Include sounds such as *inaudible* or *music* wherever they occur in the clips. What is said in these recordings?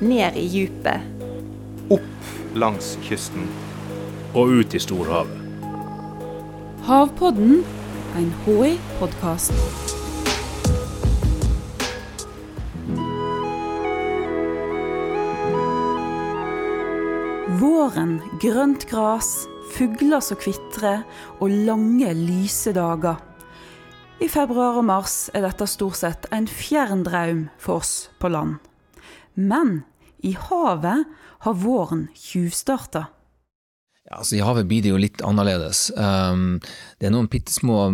ned i djupet. Opp langs kysten. Og ut i storhavet. Havpodden, en HI-podkast. Våren, grønt gras, fugler som kvitrer og lange, lyse dager. I februar og mars er dette stort sett en fjern drøm for oss på land. Men i havet har våren tjuvstarta. Ja, altså I havet blir det jo litt annerledes. Um, det er noen bitte små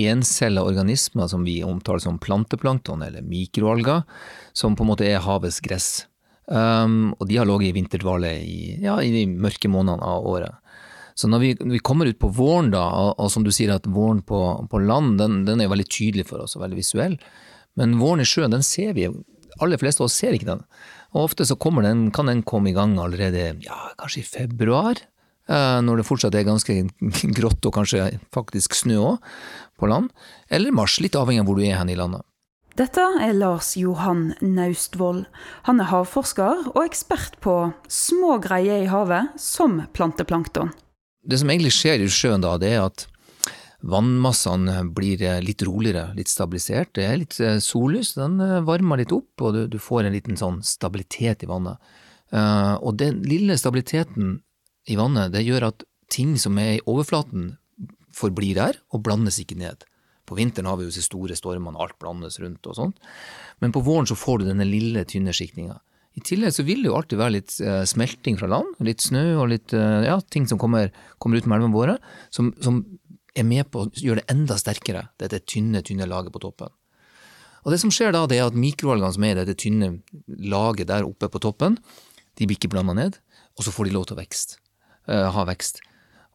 encella organismer som vi omtaler som planteplankton, eller mikroalger, som på en måte er havets gress. Um, og de har ligget i vinterdvale i, ja, i de mørke månedene av året. Så når vi, når vi, kommer ut på våren, da, og, og som du sier at våren på, på land, den, den, er veldig tydelig for oss og veldig visuell. Men våren i sjøen, den ser vi. Aller fleste av oss ser ikke den. Og ofte så den, kan den komme i gang allerede ja, kanskje i februar. Uh, når det fortsatt er ganske *laughs* grått og kanskje faktisk snø òg på land. Eller mars, litt avhengig av hvor du er hen i landet. Dette er Lars Johan Naustvold. Han er havforsker og ekspert på små greier i havet, som planteplankton. Det som egentlig skjer i sjøen da, det er at vannmassene blir litt roligere, litt stabilisert. Det er litt eh, sollys, den eh, varmer litt opp, og du, får en liten sånn stabilitet i vannet. Uh, og den lille stabiliteten i vannet, det gjør at ting som er i overflaten, forblir der og blandes ikke ned. På vinteren har vi jo disse store stormene, alt blandes rundt og sånt. Men på våren så får du denne lille, tynne skikninga. I tillegg så vil det jo alltid være litt uh, smelting fra land, litt snø og litt uh, ja, ting som kommer, kommer ut med elvene våre, som, som, er med på å gjøre det enda sterkere, dette tynne, tynne laget på toppen. Og det som skjer da, det er at mikroalgene som er i dette tynne laget der oppe på toppen, de blir ikke blanda ned, og så får de lov til å vekst, uh, ha vekst.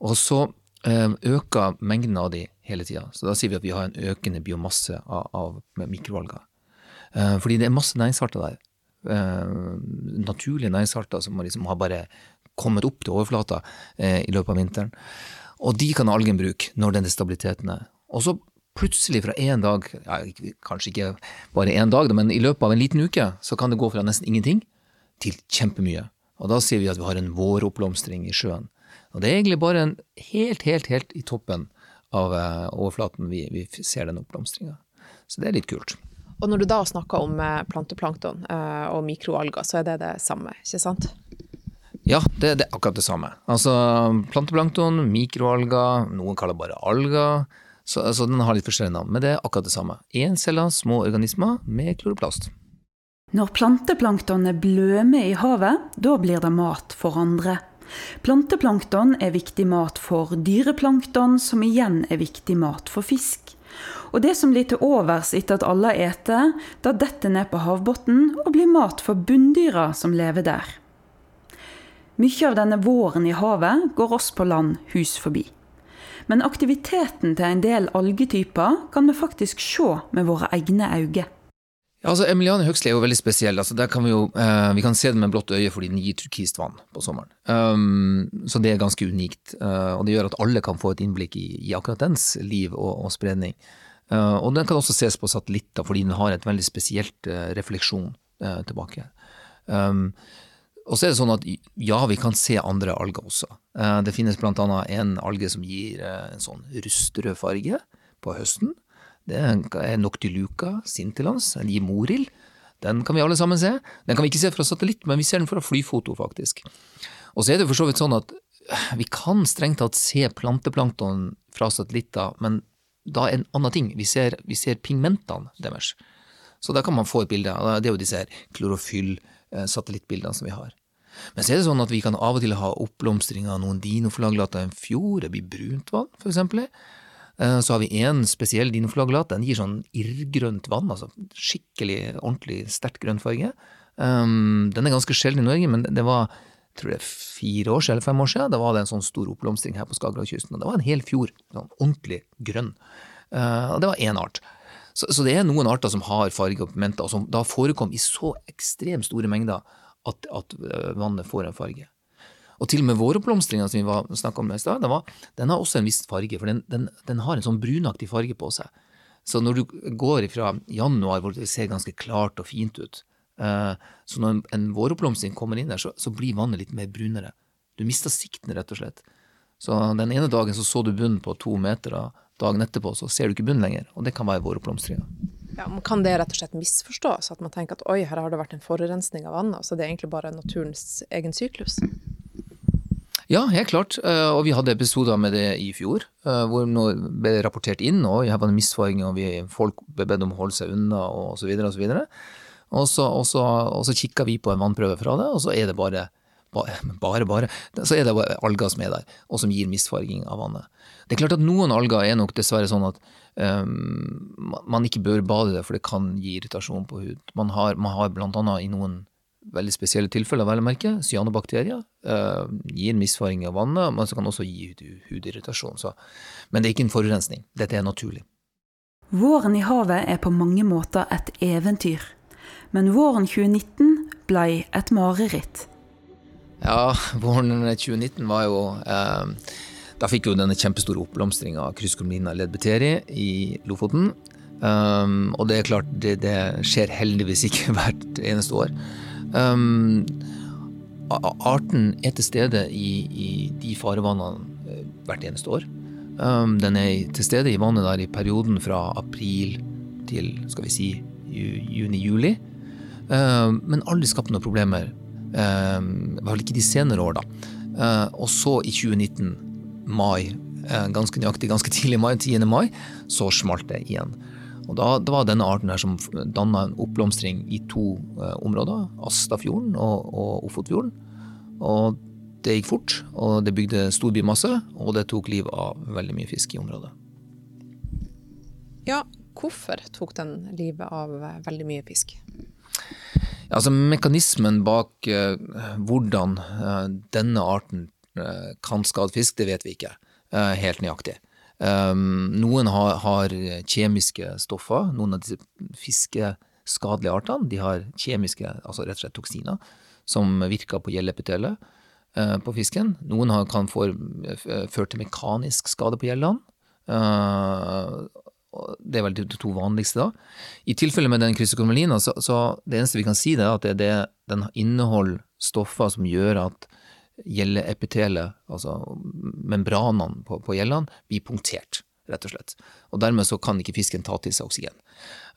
Og så øker mengden av de hele tida. Så da sier vi at vi har en økende biomasse av, av mikroalger. Uh, fordi det er masse næringsarter der. Eh, naturlige næringsarter som liksom har bare kommet opp til overflata eh, i løpet av vinteren. Og de kan algen bruke når denne stabiliteten er. Og så plutselig fra én dag, ja, kanskje ikke bare én dag, men i løpet av en liten uke, så kan det gå fra nesten ingenting til kjempemye. Og da sier vi at vi har en våroppblomstring i sjøen. Og det er egentlig bare en helt, helt, helt i toppen av eh, overflaten vi, vi ser den oppblomstringa. Så det er litt kult. Og når du da snakker om eh, planteplankton eh, og mikroalger, så er det det samme, ikke sant? Ja, det, det, er akkurat det samme. Altså planteplankton, mikroalger, noen kaller bare alger. Så, altså, den har litt forskjellige navn, men det er akkurat det samme. Encella små organismer med kloroplast. Når planteplanktonet blømer i havet, da blir det mat for andre. Planteplankton er viktig mat for dyreplankton, som igjen er viktig mat for fisk. Og det som blir til overs etter at alle har eter, da detter ned på havbunnen og blir mat for bunndyra som lever der. Mye av denne våren i havet går oss på land hus forbi. Men aktiviteten til en del algetyper kan vi faktisk se med våre egne øyne. Altså Emiliane Høgsli er jo veldig spesiell. Altså, kan vi, jo, eh, vi kan se det med blått øye fordi den gir turkist vann på sommeren. Um, så det er ganske unikt. Uh, og det gjør at alle kan få et innblikk i, i akkurat dens liv og, og spredning. Uh, og den kan også ses på satellitter fordi den har et veldig spesielt uh, refleksjon tilbake. Um, og så er det sånn at ja, vi kan se andre alger også. det finnes annet en alge som gir en sånn rustrød farge på høsten. Det er Noctiluca scintilans, en gimoril. Den kan vi alle sammen se. Den kan vi ikke se fra satellitt, men vi ser den fra flyfoto, faktisk. Og så er det for så vidt sånn at eh, vi kan strengt tatt se planteplankton fra satellitter, men da er en annen ting. Vi ser, vi ser pigmentene deres. Så da kan man få et bilde. Det er jo disse klorofyll-satellittbildene som vi har. Men så er det sånn at vi kan av og til ha oppblomstring av noen dinoflaglater i en fjord, det blir brunt vann, for eksempel. Eh, så har vi én spesiell dinoflaglat. Den gir sånn irrgrønt vann, altså skikkelig, ordentlig sterkt grønn farge. Um, den er ganske sjelden i Norge, men det var jeg tror det er fire år siden, eller fem år siden, da var det en sånn stor oppblomstring her på Skagerrakkysten. Og det var en hel fjord, sånn ordentlig grønn. Og det var én art. Så, så, det er noen arter som har farge og pigmenter, og som da forekom i så ekstremt store mengder at, at eh, vannet får en farge. Og til og med våroppblomstringa som vi snakka om i stad, den, den, har også en viss farge, for den, den, den, har en sånn brunaktig farge på seg. Så når du går fra januar hvor det ser ganske klart og fint ut, Eh, så når en våroppblomstring kommer inn der, så, så blir vannet litt mer brunere. Du mister sikten, rett og slett. Så den ene dagen så, så du bunnen på to meter, og dagen etterpå så ser du ikke bunnen lenger. Og det kan være våroppblomstringa. Ja, men kan det rett og slett misforstås? At man tenker at oi, her har det vært en forurensning av vannet, så det er egentlig bare naturens egen syklus? Ja, helt klart. Eh, og vi hadde episoder med det i fjor, eh, hvor det ble rapportert inn, og her var det misfarging, og vi, folk ble bedt om å holde seg unna, og så videre og så. Og så, og så, og så kikka vi på en vannprøve fra det, og så er det bare bare, bare, så er det alger som er der, og som gir misfarging av vannet. Det er klart at noen alger er nok dessverre sånn at um, man ikke bør bade det, for det kan gi irritasjon på hud. Man har, man har blant annet i noen veldig spesielle tilfeller, vel å merke, cyanobakterier. Uh, gir misfaring av vannet, men så kan også gi hudirritasjon. Så. Men det er ikke en forurensning. Dette er naturlig. Våren i havet er på mange måter et eventyr. Men våren 2019 blei et mareritt. Ja, *laughs* våren 2019 var jo eh, Da fikk jo denne kjempestore oppblomstringa av krysskolmina ledbeteri i Lofoten. Um, og det er klart, det, det skjer heldigvis ikke *laughs* hvert eneste år. Um, arten er til stede i, i de farevannene hvert eneste år. Um, den er til stede i vannet der i perioden fra april til skal vi si juni-juli. Um, men aldri skapt noen problemer. I hvert fall ikke de senere år, da. Uh, og så i 2019, mai, uh, ganske nøyaktig ganske tidlig mai, 10. mai, så smalt det igjen. Og da, Det var denne arten her som danna en oppblomstring i to eh, områder, Astafjorden og, og Ofotfjorden. Og det gikk fort, og det bygde stor bymasse, og det tok liv av veldig mye fisk i området. Ja, hvorfor tok den livet av eh, veldig mye fisk? Altså, mekanismen bak uh, hvordan uh, denne arten uh, kan skade fisk, det vet vi ikke helt nøyaktig. Um, noen har, har, kjemiske stoffer. Noen av disse fiskeskadelige artene de har kjemiske, altså rett og slett toksiner, som virker på gjellepitelet uh, på fisken. Noen har, kan få ført til mekanisk skade på gjellene. Det er vel de to vanligste, da. I tilfelle med den kryssikomelina, så, så det eneste vi kan si, det er at det, det, den inneholder stoffer som gjør at gjelleepitelet, altså membranene på, på gjellene, blir punktert, rett og slett. Og dermed så kan ikke fisken ta til seg oksygen.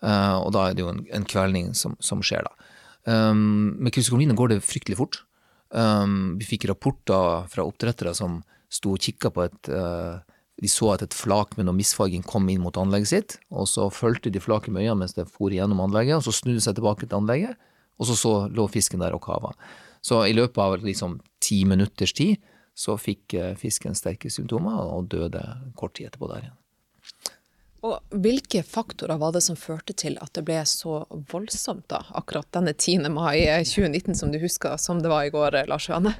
Uh, og da er det jo en, en kvelning som, som, skjer, da. Um, med kryptokolonien går det fryktelig fort. Um, vi fikk rapporter fra oppdrettere som sto og kikka på et uh, De så at et flak med noe misfarging kom inn mot anlegget sitt, og så fulgte de flaket med øynene mens det for gjennom anlegget, og så snudde de seg tilbake til anlegget, og så, så lå fisken der og kava. Så i løpet av liksom ti minutters tid så fikk eh, fisken sterke symptomer og døde kort tid etterpå der igjen. Og Hvilke faktorer var det som førte til at det ble så voldsomt da, akkurat denne 10. mai 2019 som du husker som det var i går, Lars Johanne?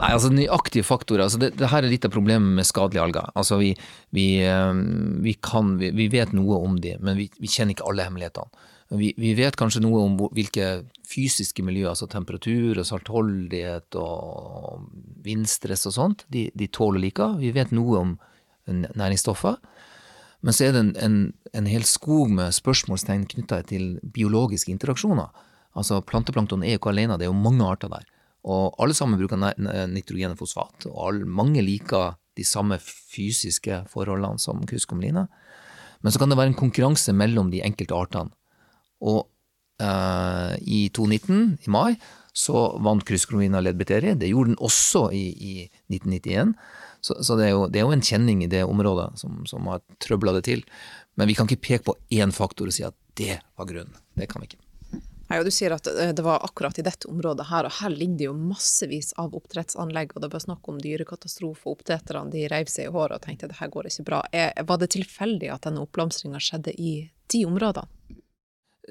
Nei, altså Nøyaktige faktorer. altså det, det, her er litt av problemet med skadelige alger. Altså Vi, vi, eh, vi, kan, vi vet noe om de, men vi, kjenner ikke alle hemmelighetene. Vi, vet kanskje noe om hvilke fysiske miljøer, altså temperatur og saltholdighet og vindstress og sånt, de, de tåler like. Vi vet noe om næringsstoffer. Men så er det en, en, en hel skog med spørsmålstegn knytta til biologiske interaksjoner. Altså Planteplankton er jo ikke alene, det er jo mange arter der. Og alle sammen bruker nitrogen og fosfat, og mange liker de samme fysiske forholdene som kryskomline. Men så kan det være en konkurranse mellom de enkelte artene og eh, i 2019, i mai, så vant krysskolonien av ledbeteri. Det gjorde den også i, i 1991. Så, så det, er jo, det, er jo, en kjenning i det området som, som har trøbla det til. Men vi kan ikke peke på én faktor og si at det var grunnen. Det kan vi ikke. Nei, og Du sier at eh, det var akkurat i dette området her, og her ligger det jo massevis av oppdrettsanlegg. og Det var snakk om dyrekatastrofe, oppdretterne de reiv seg i håret og tenkte at det her går ikke bra. var det tilfeldig at denne oppblomstringa skjedde i de områdene?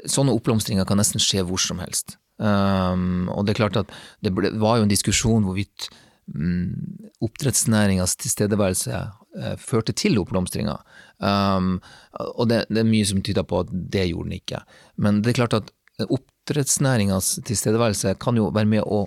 sånne oppblomstringer kan nesten skje hvor som helst. Um, og det er klart at det ble, var jo en diskusjon hvorvidt um, oppdrettsnæringas tilstedeværelse uh, førte til oppblomstringa. Um, og det, det, er mye som tyder på at det gjorde den ikke. Men det er klart at oppdrettsnæringas tilstedeværelse kan jo være med å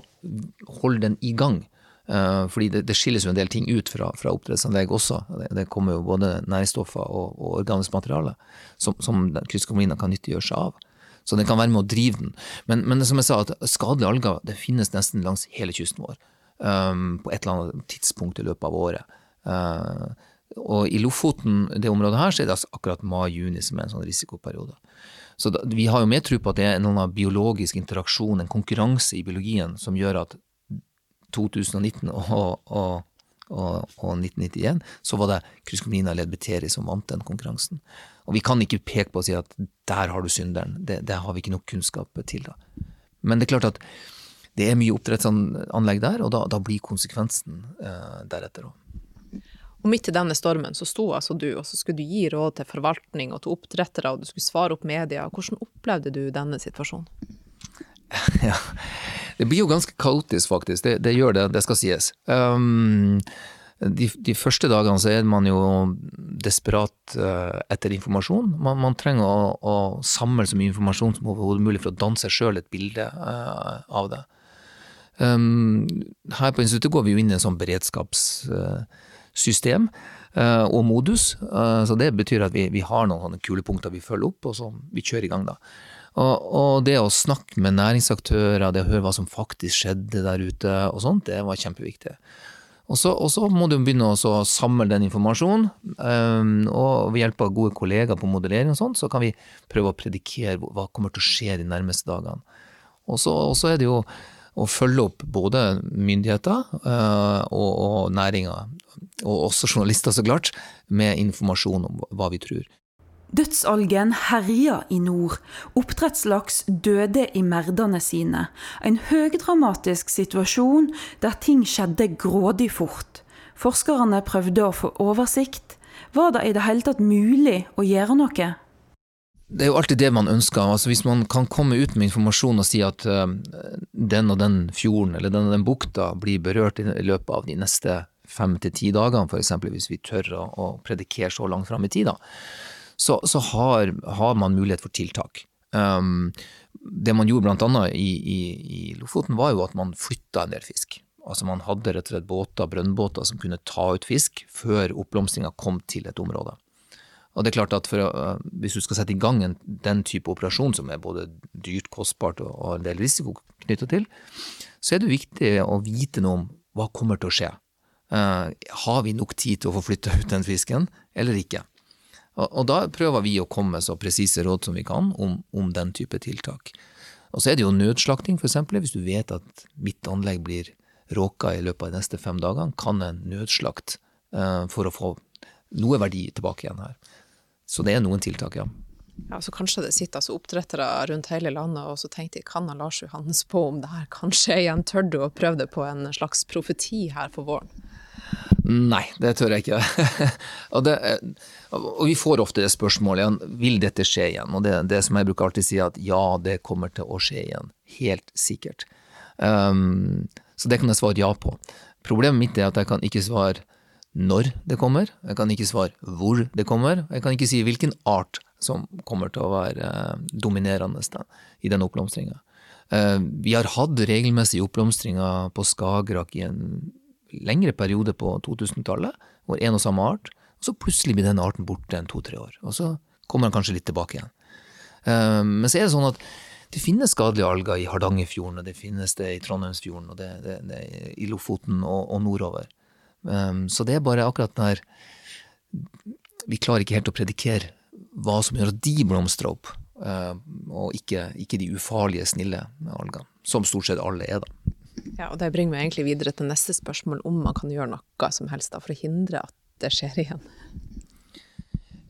holde den i gang. Uh, fordi det, det, skilles jo en del ting ut fra, fra oppdrettsanlegg også. Det, det, kommer jo både næringsstoffer og, og organisk materiale som, som krysskommunene kan nyttiggjøre seg av. Så den kan være med å drive den. Men, men som jeg sa, at skadelige alger det finnes nesten langs hele kysten vår. Um, på et eller annet tidspunkt i løpet av året. Uh, og i Lofoten, det området her, så er det altså akkurat mai-juni som er en sånn risikoperiode. Så da, vi har jo mer tro på at det er en biologisk interaksjon, en konkurranse i biologien, som gjør at 2019 og, og, og, og 1991 så var det Kryskomina ledbeteri som vant den konkurransen. Og vi kan ikke peke på og si at der har du synderen. Det, det har vi ikke nok kunnskap til. da. Men det er klart at det er mye oppdrettsanlegg der, og da, da blir konsekvensen eh, deretter òg. Og midt i denne stormen så sto altså du, og så skulle du gi råd til forvaltning og til oppdrettere, og du skulle svare opp media. Hvordan opplevde du denne situasjonen? *laughs* Ja, det blir jo ganske kaotisk, faktisk. Det, det gjør det, det skal sies. Um, de, de, første dagene så er man jo desperat uh, etter informasjon. Man, man trenger å, å, samle så mye informasjon som overhodet mulig for å danne seg sjøl et bilde uh, av det. Um, her på instituttet går vi jo inn i en sånn beredskaps... uh, og modus. Uh, så det betyr at vi, vi har noen kulepunkter vi følger opp, og så vi kjører i gang da. Og, og, det å snakke med næringsaktører, det å høre hva som faktisk skjedde der ute, og sånt, det var kjempeviktig. Og så, må du begynne å samle den informasjonen, um, og ved hjelp av gode kollegaer på modellering og sånt, så kan vi prøve å predikere hva kommer til å skje de nærmeste dagene. Og så er det jo å følge opp både myndigheter uh, og, og næringer, og også journalister, så klart, med informasjon om hva vi tror. Dødsalgen herja i nord. Oppdrettslaks døde i merdene sine. En høydramatisk situasjon der ting skjedde grådig fort. Forskerne prøvde å få oversikt. Var det i det hele tatt mulig å gjøre noe? Det er jo alltid det man ønsker. Altså hvis man kan komme ut med informasjon og si at uh, den og den fjorden eller den og den bukta blir berørt i løpet av de neste fem til ti dagene, f.eks. hvis vi tør å, å predikere så langt fram i tid, så, så har, har, man mulighet for tiltak. Um, det man gjorde annet i, i, i, Lofoten, var jo at man flytta en del fisk. Altså Man hadde rett og slett båter, brønnbåter som kunne ta ut fisk før oppblomstringa kom til et område. Og det er klart at for, uh, Hvis du skal sette i gang en, den type operasjon, som er både dyrt, kostbart og, og en del risiko knytta til, så er det viktig å vite noe om hva kommer til å skje. Uh, har vi nok tid til å få flytta ut den fisken, eller ikke? Og, og da prøver vi å komme med så presise råd som vi kan om, om, den type tiltak. Og så er det jo nødslakting, f.eks. Hvis du vet at mitt anlegg blir råka i løpet av de neste fem dagene, kan en nødslakt uh, for å få noe verdi tilbake igjen her. Så det er noen tiltak, ja. Ja, så Kanskje det sitter altså oppdrettere rundt hele landet og så tenkte de, kan Lars Johannes på om det her kan skje igjen? Tør du å prøve det på en slags profeti her for våren? Nei, det tør jeg ikke. *laughs* og, det, og, vi får ofte det spørsmålet vil dette skje igjen. Og det, det som jeg bruker alltid si, at ja, det kommer til å skje igjen. Helt sikkert. Um, så det kan jeg svare ja på. Problemet mitt er at jeg kan ikke svare når det kommer, jeg kan ikke svare hvor det kommer, jeg kan ikke si hvilken art som kommer til å være dominerende dominerende i den oppblomstringa. Eh, vi har hatt regelmessige oppblomstringer på Skagerrak i en lengre periode på 2000-tallet, hvor en og samme art, og så plutselig blir den arten borte en to-tre år, og så kommer den kanskje litt tilbake igjen. Eh, men så er det sånn at det finnes skadelige alger i Hardangerfjorden, og det finnes det i Trondheimsfjorden, og det, det, det i Lofoten og, og nordover. Um, så det er bare akkurat når Vi klarer ikke helt å predikere hva som gjør at de blomstrer opp, uh, og ikke, ikke, de ufarlige, snille algene. Som stort sett alle er, da. Ja, og Det bringer meg egentlig videre til neste spørsmål, om man kan gjøre noe som helst da, for å hindre at det skjer igjen.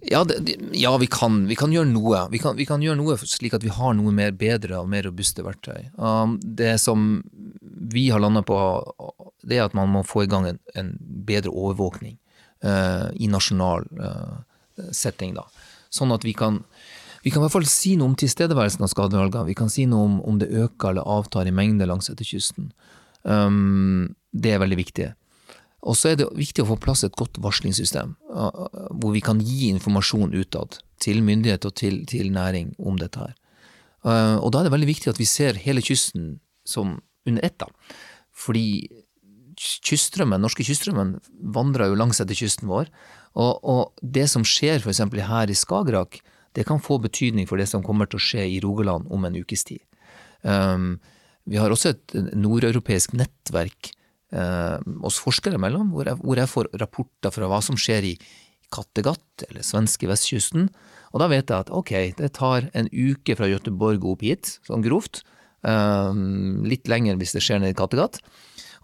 Ja, det, ja vi, kan, vi, kan, gjøre noe. Vi kan, vi kan, gjøre noe slik at vi har noe mer bedre og mer robuste verktøy. Um, det som vi har landa på, det er at man må få i gang en, en bedre overvåkning uh, i nasjonal uh, setting. da. Sånn at vi kan, vi kan i hvert fall si noe om tilstedeværelsen av skadevalger. Vi kan si noe om, om det øker eller avtar i mengde langs etter kysten. Um, det er veldig viktig. Og så er det viktig å få plass et godt varslingssystem, hvor vi kan gi informasjon utad til myndighet og til, til, næring om dette her. Eh, og da er det veldig viktig at vi ser hele kysten som under ett, da. Fordi kyststrømmen, norske kyststrømmen vandrer jo langs etter kysten vår, og, og det som skjer f.eks. her i Skagerrak, det kan få betydning for det som kommer til å skje i Rogaland om en ukes tid. Um, vi har også et nordeuropeisk nettverk oss forskere mellom, hvor hvor jeg, får rapporter fra hva som skjer i Kattegat eller svenske vestkysten. Og da vet jeg at ok, det tar en uke fra Göteborg opp hit, sånn grovt. Um, litt lenger hvis det skjer nede i Kattegat.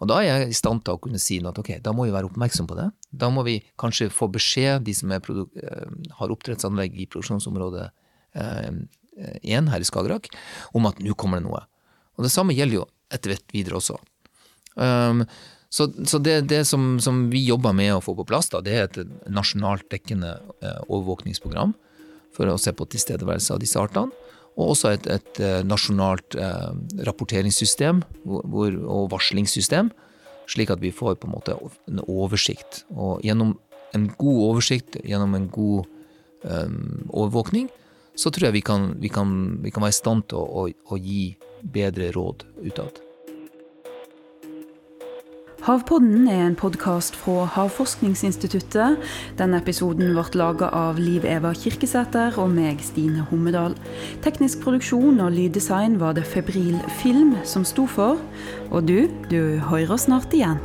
Og da er jeg i stand til å kunne si at ok, da må vi være oppmerksom på det. Da må vi kanskje få beskjed, de som har oppdrettsanlegg i produksjonsområdet 1 her i Skagerrak, om at nå kommer det noe. Og det samme gjelder jo etter hvert videre også. Um, så, så, det, det som, som, vi jobber med å få på plass, da, det er et nasjonalt dekkende uh, overvåkningsprogram for å se på tilstedeværelse av disse artene. Og også et, et uh, nasjonalt eh, rapporteringssystem hvor, og varslingssystem, slik at vi får på en måte en oversikt. Og gjennom en god oversikt, gjennom en god um, overvåkning, så tror jeg vi kan, vi kan, vi kan være i stand til å, å, å gi bedre råd utad. Havpodden er en podkast fra Havforskningsinstituttet. Denne episoden ble laga av Liv Eva Kirkesæter og meg, Stine Hommedal. Teknisk produksjon og lyddesign var det Febril Film som sto for. Og du, du hører snart igjen.